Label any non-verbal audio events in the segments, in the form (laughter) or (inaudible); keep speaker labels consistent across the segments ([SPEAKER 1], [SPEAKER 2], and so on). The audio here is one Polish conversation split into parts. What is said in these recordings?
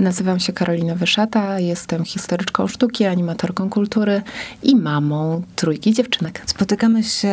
[SPEAKER 1] Nazywam się Karolina Wyszata, jestem historyczką sztuki, animatorką kultury i mamą trójki dziewczynek.
[SPEAKER 2] Spotykamy się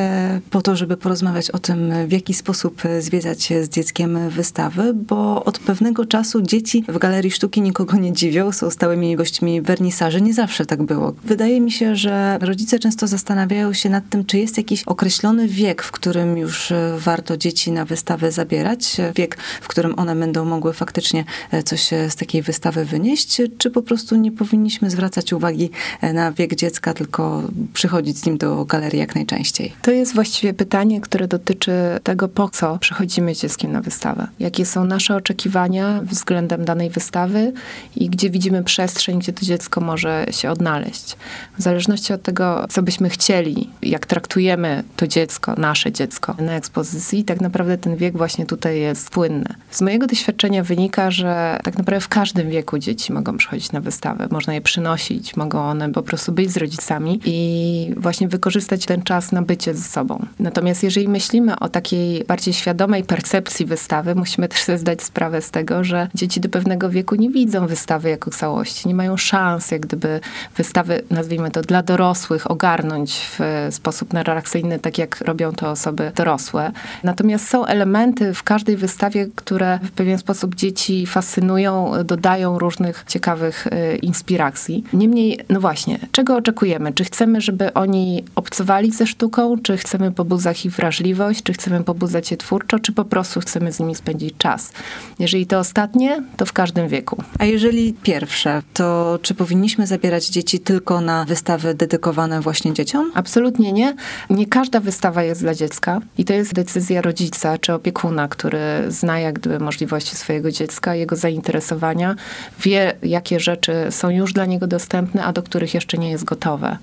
[SPEAKER 2] po to, żeby porozmawiać o tym, w jaki sposób zwiedzać z dzieckiem wystawy, bo od pewnego czasu dzieci w Galerii Sztuki nikogo nie dziwią, są stałymi gośćmi wernisaży. Nie zawsze tak było. Wydaje mi się, że rodzice często zastanawiają się nad tym, czy jest jakiś określony wiek, w którym już warto dzieci na wystawę zabierać, wiek, w którym one będą mogły faktycznie coś z takiej wystawy wystawy wynieść, czy po prostu nie powinniśmy zwracać uwagi e, na wiek dziecka, tylko przychodzić z nim do galerii jak najczęściej?
[SPEAKER 1] To jest właściwie pytanie, które dotyczy tego, po co przychodzimy z dzieckiem na wystawę. Jakie są nasze oczekiwania względem danej wystawy i gdzie widzimy przestrzeń, gdzie to dziecko może się odnaleźć. W zależności od tego, co byśmy chcieli, jak traktujemy to dziecko, nasze dziecko na ekspozycji, tak naprawdę ten wiek właśnie tutaj jest płynny. Z mojego doświadczenia wynika, że tak naprawdę w każdym wieku dzieci mogą przychodzić na wystawę. Można je przynosić, mogą one po prostu być z rodzicami i właśnie wykorzystać ten czas na bycie ze sobą. Natomiast jeżeli myślimy o takiej bardziej świadomej percepcji wystawy, musimy też sobie zdać sprawę z tego, że dzieci do pewnego wieku nie widzą wystawy jako całości, nie mają szans jak gdyby wystawy, nazwijmy to, dla dorosłych ogarnąć w sposób narracyjny, tak jak robią to osoby dorosłe. Natomiast są elementy w każdej wystawie, które w pewien sposób dzieci fascynują, dodają szukają różnych ciekawych y, inspiracji. Niemniej, no właśnie, czego oczekujemy? Czy chcemy, żeby oni obcowali ze sztuką, czy chcemy pobudzać ich wrażliwość, czy chcemy pobudzać je twórczo, czy po prostu chcemy z nimi spędzić czas? Jeżeli to ostatnie, to w każdym wieku.
[SPEAKER 2] A jeżeli pierwsze, to czy powinniśmy zabierać dzieci tylko na wystawy dedykowane właśnie dzieciom?
[SPEAKER 1] Absolutnie nie. Nie każda wystawa jest dla dziecka i to jest decyzja rodzica czy opiekuna, który zna jak gdyby możliwości swojego dziecka, jego zainteresowania wie, jakie rzeczy są już dla niego dostępne, a do których jeszcze nie jest gotowe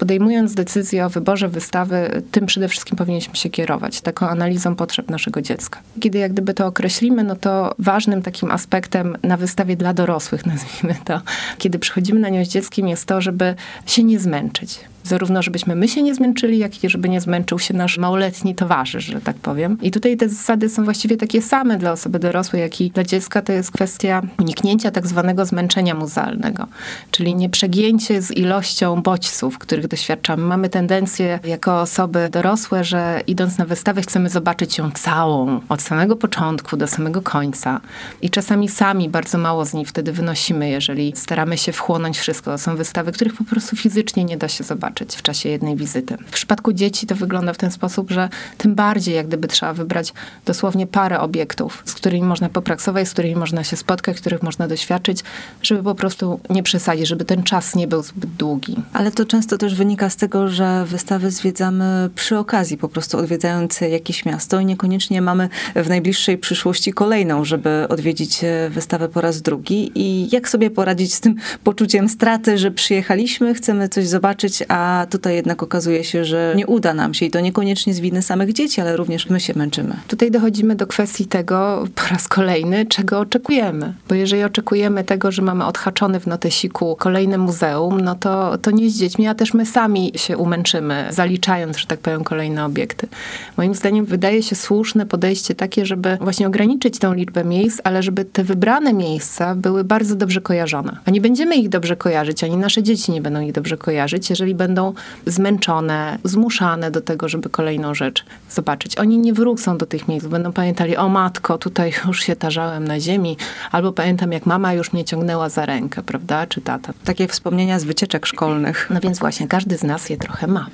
[SPEAKER 1] podejmując decyzję o wyborze wystawy, tym przede wszystkim powinniśmy się kierować, taką analizą potrzeb naszego dziecka. Kiedy jak gdyby to określimy, no to ważnym takim aspektem na wystawie dla dorosłych, (laughs) nazwijmy to, kiedy przychodzimy na nią z dzieckiem, jest to, żeby się nie zmęczyć Zarówno, żebyśmy my się nie zmęczyli, jak i żeby nie zmęczył się nasz małoletni towarzysz, że tak powiem. I tutaj te zasady są właściwie takie same dla osoby dorosłej, jak i dla dziecka. To jest kwestia uniknięcia tak zwanego zmęczenia muzealnego, czyli nieprzegięcie z ilością bodźców, których doświadczamy. Mamy tendencję jako osoby dorosłe, że idąc na wystawę chcemy zobaczyć ją całą, od samego początku do samego końca. I czasami sami bardzo mało z niej wtedy wynosimy, jeżeli staramy się wchłonąć wszystko. Są wystawy, których po prostu fizycznie nie da się zobaczyć zobaczyć w czasie jednej wizyty. W przypadku dzieci to wygląda w ten sposób, że tym bardziej jak gdyby trzeba wybrać dosłownie parę obiektów, z którymi można popraksować, z którymi można się spotkać, których można doświadczyć, żeby po prostu nie przesadzić, żeby ten czas nie był zbyt długi.
[SPEAKER 2] Ale to często też wynika z tego, że wystawy zwiedzamy przy okazji, po prostu odwiedzając jakieś miasto i niekoniecznie mamy w najbliższej przyszłości kolejną, żeby odwiedzić wystawę po raz drugi. I jak sobie poradzić z tym poczuciem straty, że przyjechaliśmy, chcemy coś zobaczyć, a a tutaj jednak okazuje się, że nie uda nam się i to niekoniecznie z winy samych dzieci, ale również my się męczymy.
[SPEAKER 1] Tutaj dochodzimy do kwestii tego po raz kolejny, czego oczekujemy. Bo jeżeli oczekujemy tego, że mamy odhaczony w notesiku kolejne muzeum, no to, to nie z dziećmi, a też my sami się umęczymy, zaliczając, że tak powiem, kolejne obiekty. Moim zdaniem wydaje się słuszne podejście takie, żeby właśnie ograniczyć tą liczbę miejsc, ale żeby te wybrane miejsca były bardzo dobrze kojarzone. A nie będziemy ich dobrze kojarzyć, ani nasze dzieci nie będą ich dobrze kojarzyć, jeżeli będą będą zmęczone, zmuszane do tego, żeby kolejną rzecz zobaczyć. Oni nie wrócą do tych miejsc, będą pamiętali, o matko, tutaj (laughs) już się tarzałem na ziemi, albo pamiętam, jak mama już mnie ciągnęła za rękę, prawda, czy tata.
[SPEAKER 2] Takie wspomnienia z wycieczek szkolnych.
[SPEAKER 1] No więc właśnie, każdy z nas je trochę ma.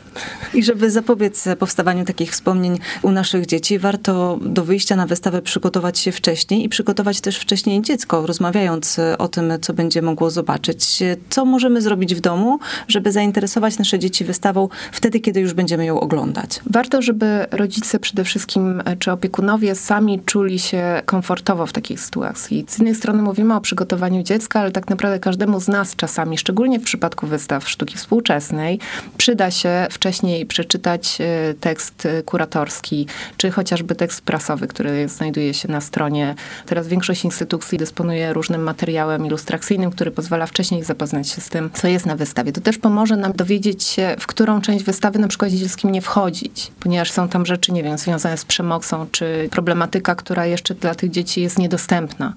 [SPEAKER 2] I żeby zapobiec powstawaniu takich wspomnień u naszych dzieci, warto do wyjścia na wystawę przygotować się wcześniej i przygotować też wcześniej dziecko, rozmawiając o tym, co będzie mogło zobaczyć. Co możemy zrobić w domu, żeby zainteresować nasze dzieci wystawą wtedy, kiedy już będziemy ją oglądać.
[SPEAKER 1] Warto, żeby rodzice przede wszystkim, e, czy opiekunowie sami czuli się komfortowo w takiej sytuacji. Z jednej strony mówimy o przygotowaniu dziecka, ale tak naprawdę każdemu z nas czasami, szczególnie w przypadku wystaw sztuki współczesnej, przyda się wcześniej przeczytać e, tekst e, kuratorski, czy chociażby tekst prasowy, który znajduje się na stronie. Teraz większość instytucji dysponuje różnym materiałem ilustracyjnym, który pozwala wcześniej zapoznać się z tym, co jest na wystawie. To też pomoże nam dowiedzieć w którą część wystawy na przykład dzieckiem nie wchodzić, ponieważ są tam rzeczy, nie wiem, związane z przemocą, czy problematyka, która jeszcze dla tych dzieci jest niedostępna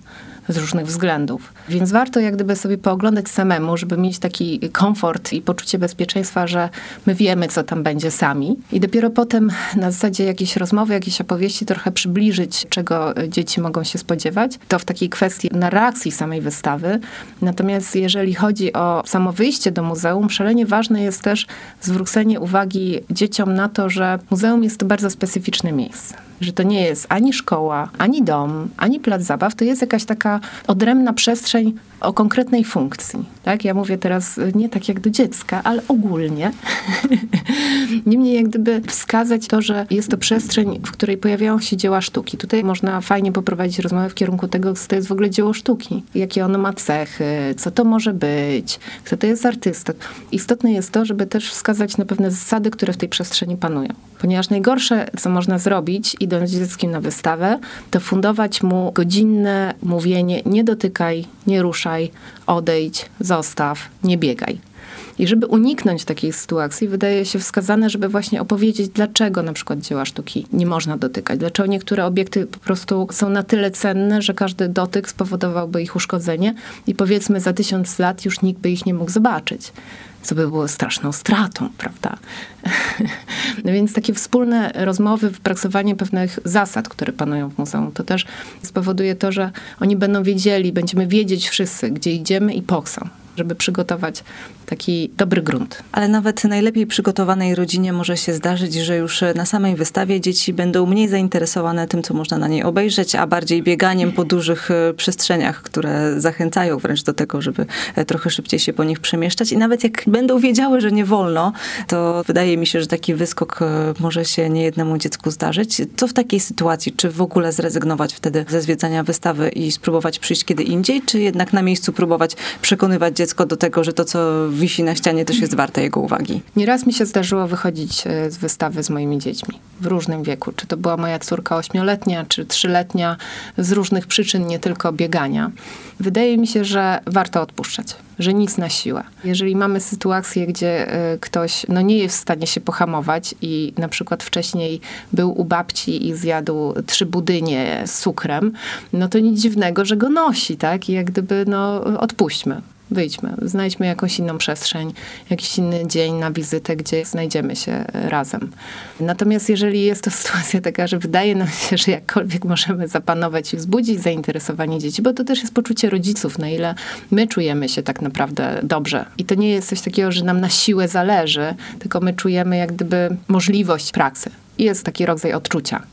[SPEAKER 1] z różnych względów. Więc warto jak gdyby sobie pooglądać samemu, żeby mieć taki komfort i poczucie bezpieczeństwa, że my wiemy, co tam będzie sami. I dopiero potem na zasadzie jakiejś rozmowy, jakiejś opowieści trochę przybliżyć, czego dzieci mogą się spodziewać. To w takiej kwestii narracji samej wystawy. Natomiast jeżeli chodzi o samo wyjście do muzeum, szalenie ważne jest też zwrócenie uwagi dzieciom na to, że muzeum jest to bardzo specyficzne miejsce że to nie jest ani szkoła, ani dom, ani plac zabaw, to jest jakaś taka odrębna przestrzeń o konkretnej funkcji. Tak? Ja mówię teraz y, nie tak jak do dziecka, ale ogólnie. (laughs) Niemniej jak gdyby wskazać to, że jest to przestrzeń, w której pojawiają się dzieła sztuki. Tutaj można fajnie poprowadzić rozmowę w kierunku tego, co to jest w ogóle dzieło sztuki. Jakie ono ma cechy, co to może być, kto to jest artysta. Istotne jest to, żeby też wskazać na pewne zasady, które w tej przestrzeni panują. Ponieważ najgorsze, co można zrobić, idąc z dzieckiem na wystawę, to fundować mu godzinne mówienie nie dotykaj, nie ruszaj, odejdź, zostaw, nie biegaj. I żeby uniknąć takiej sytuacji, wydaje się wskazane, żeby właśnie opowiedzieć, dlaczego na przykład dzieła sztuki nie można dotykać, dlaczego niektóre obiekty po prostu są na tyle cenne, że każdy dotyk spowodowałby ich uszkodzenie i powiedzmy za tysiąc lat już nikt by ich nie mógł zobaczyć co by było straszną stratą, prawda? (laughs) No więc takie wspólne rozmowy, wypracowanie pewnych zasad, które panują w muzeum, to też spowoduje to, że oni będą wiedzieli, będziemy wiedzieć wszyscy, gdzie idziemy i po co żeby przygotować taki dobry grunt.
[SPEAKER 2] Ale nawet najlepiej przygotowanej rodzinie może się zdarzyć, że już na samej wystawie dzieci będą mniej zainteresowane tym, co można na niej obejrzeć, a bardziej bieganiem po dużych e, przestrzeniach, które zachęcają wręcz do tego, żeby e, trochę szybciej się po nich przemieszczać. I nawet jak będą wiedziały, że nie wolno, to wydaje mi się, że taki wyskok e, może się niejednemu dziecku zdarzyć. Co w takiej sytuacji? Czy w ogóle zrezygnować wtedy ze zwiedzania wystawy i spróbować przyjść kiedy indziej, czy jednak na miejscu próbować przekonywać dziecko, dziecko do tego, że to, co wisi na ścianie, też jest warte jego uwagi.
[SPEAKER 1] Nieraz mi się zdarzyło wychodzić e, z wystawy z moimi dziećmi w różnym wieku. Czy to była moja córka ośmioletnia, czy trzyletnia, z różnych przyczyn, nie tylko biegania. Wydaje mi się, że warto odpuszczać, że nic na siłę. Jeżeli mamy sytuację, gdzie e, ktoś no, nie jest w stanie się pohamować i na przykład wcześniej był u babci i zjadł trzy budynie z cukrem, no to nic dziwnego, że go nosi, tak? I jak gdyby, no, odpuśćmy wyjdźmy, znajdźmy jakąś inną przestrzeń, jakiś inny dzień na wizytę, gdzie znajdziemy się razem. Natomiast jeżeli jest to (laughs) sytuacja taka, że wydaje nam się, że jakkolwiek możemy zapanować i wzbudzić zainteresowanie dzieci, bo to też jest poczucie rodziców, na ile my czujemy się tak naprawdę dobrze. I to nie jest coś takiego, że nam na siłę zależy, tylko my czujemy jak gdyby możliwość pracy. I jest taki rodzaj odczucia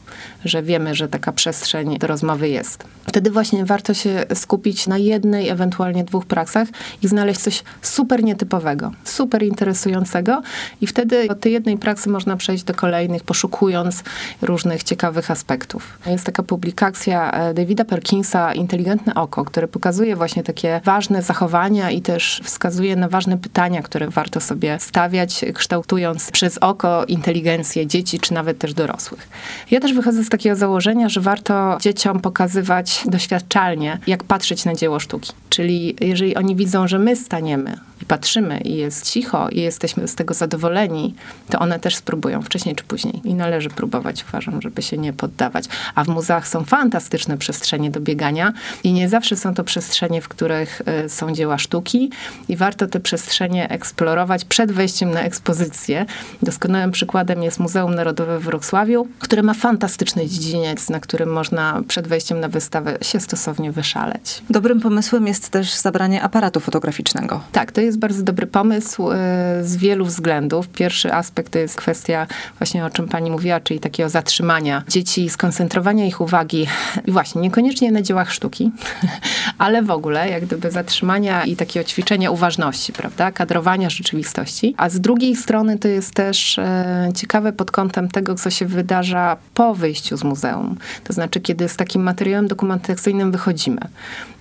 [SPEAKER 1] że wiemy, że taka przestrzeń do rozmowy jest. Wtedy właśnie warto się skupić na jednej, ewentualnie dwóch praksach i znaleźć coś super nietypowego, super interesującego i wtedy od tej jednej praksy można przejść do kolejnych, poszukując różnych ciekawych aspektów. Jest taka publikacja e, Davida Perkinsa Inteligentne oko, które pokazuje właśnie takie ważne zachowania i też wskazuje na ważne pytania, które warto sobie stawiać, kształtując przez oko inteligencję dzieci, czy nawet też dorosłych. Ja też wychodzę z takiego założenia, że warto dzieciom pokazywać doświadczalnie, jak patrzeć na dzieło sztuki. Czyli jeżeli oni widzą, że my staniemy i patrzymy i jest cicho i jesteśmy z tego zadowoleni, to one też spróbują wcześniej czy później. I należy próbować, uważam, żeby się nie poddawać. A w muzeach są fantastyczne przestrzenie do biegania i nie zawsze są to przestrzenie, w których y, są dzieła sztuki i warto te przestrzenie eksplorować przed wejściem na ekspozycję. Doskonałym przykładem jest Muzeum Narodowe w Wrocławiu, które ma fantastyczny dziedziniec, na którym można przed wejściem na wystawę się stosownie wyszaleć.
[SPEAKER 2] Dobrym pomysłem jest też zabranie aparatu fotograficznego.
[SPEAKER 1] Tak, to jest bardzo dobry pomysł e, z wielu względów. Pierwszy aspekt to jest kwestia właśnie o czym pani mówiła, czyli takiego zatrzymania dzieci, skoncentrowania ich uwagi i właśnie niekoniecznie na dziełach sztuki, (laughs) ale w ogóle jak gdyby zatrzymania i takiego ćwiczenia uważności, prawda, kadrowania rzeczywistości. A z drugiej strony to jest też e, ciekawe pod kątem tego, co się wydarza po wyjściu z muzeum. To znaczy, kiedy z takim materiałem dokumentacyjnym wychodzimy.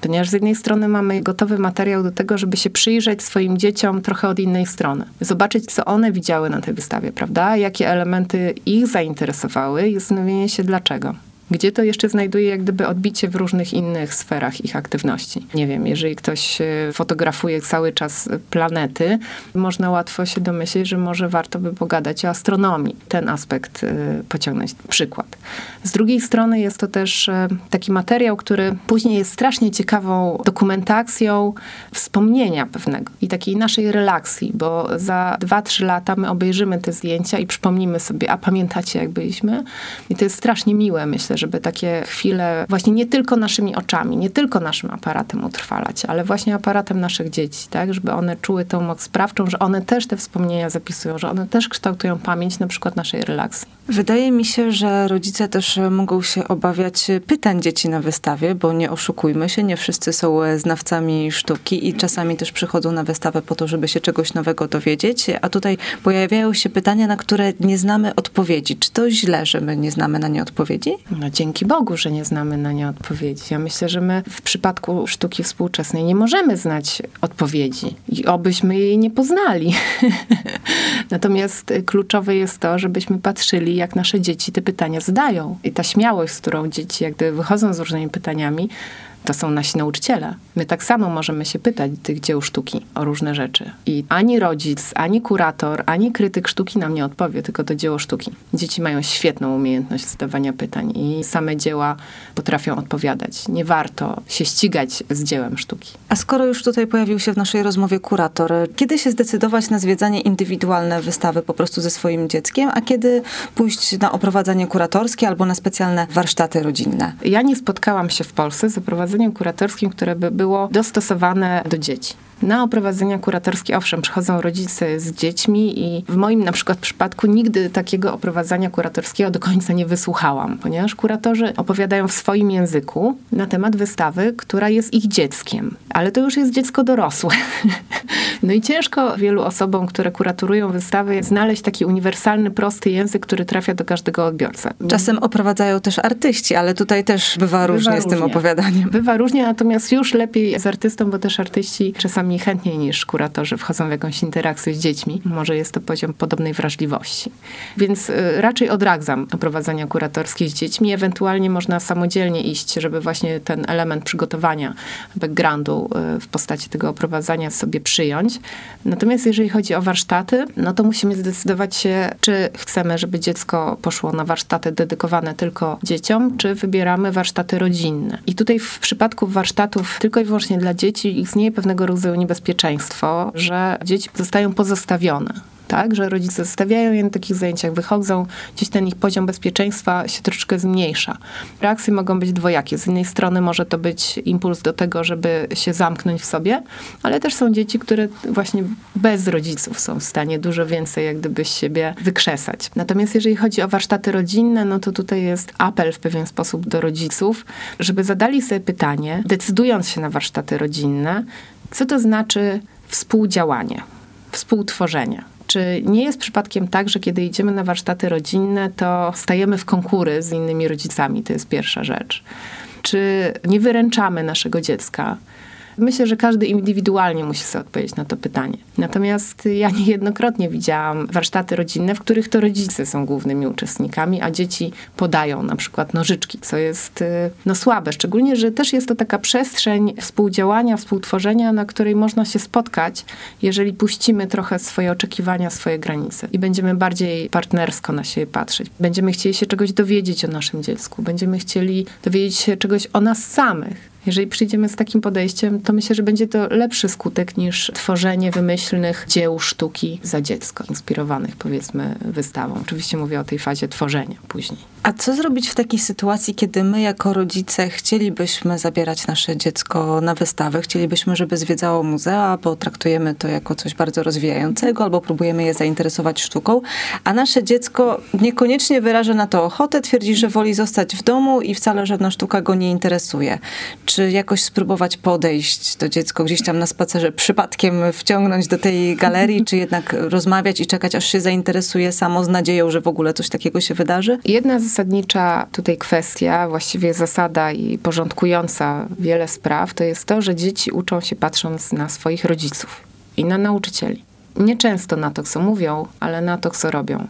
[SPEAKER 1] Ponieważ z jednej strony mamy gotowy materiał do tego, żeby się przyjrzeć swoim dzieciom trochę od innej strony. Zobaczyć, co one widziały na tej wystawie, prawda? Jakie elementy ich zainteresowały i zastanowienie się dlaczego. Gdzie to jeszcze znajduje jak gdyby odbicie w różnych innych sferach ich aktywności. Nie wiem, jeżeli ktoś e, fotografuje cały czas planety, można łatwo się domyślić, że może warto by pogadać o astronomii. Ten aspekt e, pociągnąć przykład. Z drugiej strony jest to też e, taki materiał, który później jest strasznie ciekawą dokumentacją wspomnienia pewnego i takiej naszej relacji, bo za 2-3 lata my obejrzymy te zdjęcia i przypomnimy sobie, a pamiętacie jak byliśmy? I to jest strasznie miłe, myślę, żeby takie chwile właśnie nie tylko naszymi oczami, nie tylko naszym aparatem utrwalać, ale właśnie aparatem naszych dzieci, tak? Żeby one czuły tą moc sprawczą, że one też te wspomnienia zapisują, że one też kształtują pamięć na przykład naszej relacji.
[SPEAKER 2] Wydaje mi się, że rodzice też mogą się obawiać pytań dzieci na wystawie, bo nie oszukujmy się, nie wszyscy są znawcami sztuki i czasami też przychodzą na wystawę po to, żeby się czegoś nowego dowiedzieć, a tutaj pojawiają się pytania, na które nie znamy odpowiedzi. Czy to źle, że my nie znamy na nie odpowiedzi?
[SPEAKER 1] No dzięki Bogu, że nie znamy na nie odpowiedzi. Ja myślę, że my w przypadku sztuki współczesnej nie możemy znać odpowiedzi i obyśmy jej nie poznali. (laughs) Natomiast kluczowe jest to, żebyśmy patrzyli, jak nasze dzieci te pytania zadają. I ta śmiałość, z którą dzieci jak gdyby wychodzą z różnymi pytaniami, to są nasi nauczyciele. My tak samo możemy się pytać tych dzieł sztuki o różne rzeczy. I ani rodzic, ani kurator, ani krytyk sztuki nam nie odpowie, tylko to dzieło sztuki. Dzieci mają świetną umiejętność zadawania pytań i same dzieła potrafią odpowiadać. Nie warto się ścigać z dziełem sztuki.
[SPEAKER 2] A skoro już tutaj pojawił się w naszej rozmowie kurator, kiedy się zdecydować na zwiedzanie indywidualne wystawy po prostu ze swoim dzieckiem, a kiedy pójść na oprowadzanie kuratorskie albo na specjalne warsztaty rodzinne?
[SPEAKER 1] Ja nie spotkałam się w Polsce z oprowadzeniem kuratorskim, które by było dostosowane do dzieci. Na oprowadzenia kuratorskie, owszem, przychodzą rodzice z dziećmi i w moim na przykład przypadku nigdy takiego oprowadzania kuratorskiego do końca nie wysłuchałam, ponieważ kuratorzy opowiadają w swoim języku na temat wystawy, która jest ich dzieckiem. Ale to już jest dziecko dorosłe. (laughs) No i ciężko wielu osobom, które kuraturują wystawy, znaleźć taki uniwersalny, prosty język, który trafia do każdego odbiorcy.
[SPEAKER 2] Czasem oprowadzają też artyści, ale tutaj też bywa różnie bywa z różnie. tym opowiadaniem.
[SPEAKER 1] Bywa różnie, natomiast już lepiej z artystą, bo też artyści czasami chętniej niż kuratorzy wchodzą w jakąś interakcję z dziećmi. Może jest to poziom podobnej wrażliwości. Więc y, raczej odradzam oprowadzania kuratorskie z dziećmi. Ewentualnie można samodzielnie iść, żeby właśnie ten element przygotowania backgroundu y, w postaci tego oprowadzania sobie przyjąć. Natomiast jeżeli chodzi o warsztaty, no to musimy zdecydować się, czy chcemy, żeby dziecko poszło na warsztaty dedykowane tylko dzieciom, czy wybieramy warsztaty rodzinne. I tutaj w przypadku warsztatów tylko i wyłącznie dla dzieci istnieje pewnego rodzaju niebezpieczeństwo, że dzieci zostają pozostawione tak, że rodzice zostawiają je na takich zajęciach, wychodzą, gdzieś ten ich poziom bezpieczeństwa się troszeczkę zmniejsza. Reakcje mogą być dwojakie. Z jednej strony może to być impuls do tego, żeby się zamknąć w sobie, ale też są dzieci, które właśnie bez rodziców są w stanie dużo więcej jak gdyby siebie wykrzesać. Natomiast jeżeli chodzi o warsztaty rodzinne, no to tutaj jest apel w pewien sposób do rodziców, żeby zadali sobie pytanie, decydując się na warsztaty rodzinne, co to znaczy współdziałanie, współtworzenie. Czy nie jest przypadkiem tak, że kiedy idziemy na warsztaty rodzinne, to stajemy w konkury z innymi rodzicami? To jest pierwsza rzecz. Czy nie wyręczamy naszego dziecka? Myślę, że każdy indywidualnie musi sobie odpowiedzieć na to pytanie. Natomiast ja niejednokrotnie widziałam warsztaty rodzinne, w których to rodzice są głównymi uczestnikami, a dzieci podają na przykład nożyczki, co jest y, no, słabe. Szczególnie, że też jest to taka przestrzeń współdziałania, współtworzenia, na której można się spotkać, jeżeli puścimy trochę swoje oczekiwania, swoje granice i będziemy bardziej partnersko na siebie patrzeć. Będziemy chcieli się czegoś dowiedzieć o naszym dziecku, będziemy chcieli dowiedzieć się czegoś o nas samych jeżeli przyjdziemy z takim podejściem, to myślę, że będzie to lepszy skutek niż tworzenie wymyślnych dzieł sztuki za dziecko, inspirowanych powiedzmy wystawą. Oczywiście mówię o tej fazie tworzenia później.
[SPEAKER 2] A co zrobić w takiej sytuacji, kiedy my jako rodzice chcielibyśmy zabierać nasze dziecko na wystawę, chcielibyśmy, żeby zwiedzało muzea, bo traktujemy to jako coś bardzo rozwijającego, albo próbujemy je zainteresować sztuką, a nasze dziecko niekoniecznie wyraża na to ochotę, twierdzi, że woli zostać w domu i wcale żadna sztuka go nie interesuje. Czy jakoś spróbować podejść do dziecka gdzieś tam na spacerze, przypadkiem wciągnąć do tej galerii, czy jednak rozmawiać i czekać, aż się zainteresuje samo z nadzieją, że w ogóle coś takiego się wydarzy?
[SPEAKER 1] Jedna zasadnicza tutaj kwestia, właściwie zasada i porządkująca wiele spraw, to jest to, że dzieci uczą się patrząc na swoich rodziców i na nauczycieli. Nie często na to, co mówią, ale na to, co robią.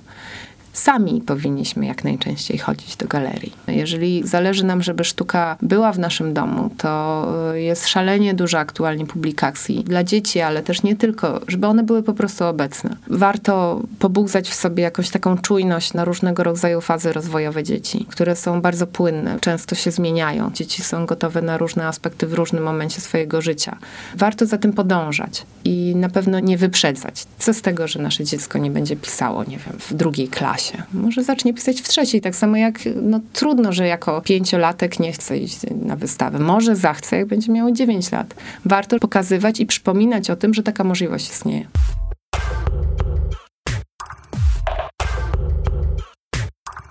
[SPEAKER 1] Sami powinniśmy jak najczęściej chodzić do galerii. Jeżeli zależy nam, żeby sztuka była w naszym domu, to y, jest szalenie dużo aktualnie publikacji dla dzieci, ale też nie tylko, żeby one były po prostu obecne. Warto pobudzać w sobie jakąś taką czujność na różnego rodzaju fazy rozwojowe dzieci, które są bardzo płynne, często się zmieniają. Dzieci są gotowe na różne aspekty w różnym momencie swojego życia. Warto za tym podążać i na pewno nie wyprzedzać. Co z tego, że nasze dziecko nie będzie pisało, nie wiem, w drugiej klasie? Może zacznie pisać w trzeciej, tak samo jak no, trudno, że jako pięciolatek nie chce iść na wystawę. Może zachce, jak będzie miało 9 lat. Warto pokazywać i przypominać o tym, że taka możliwość istnieje.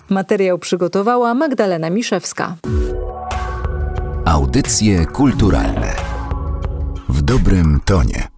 [SPEAKER 3] Materiał przygotowała Magdalena Miszewska.
[SPEAKER 4] Audycje kulturalne w dobrym tonie.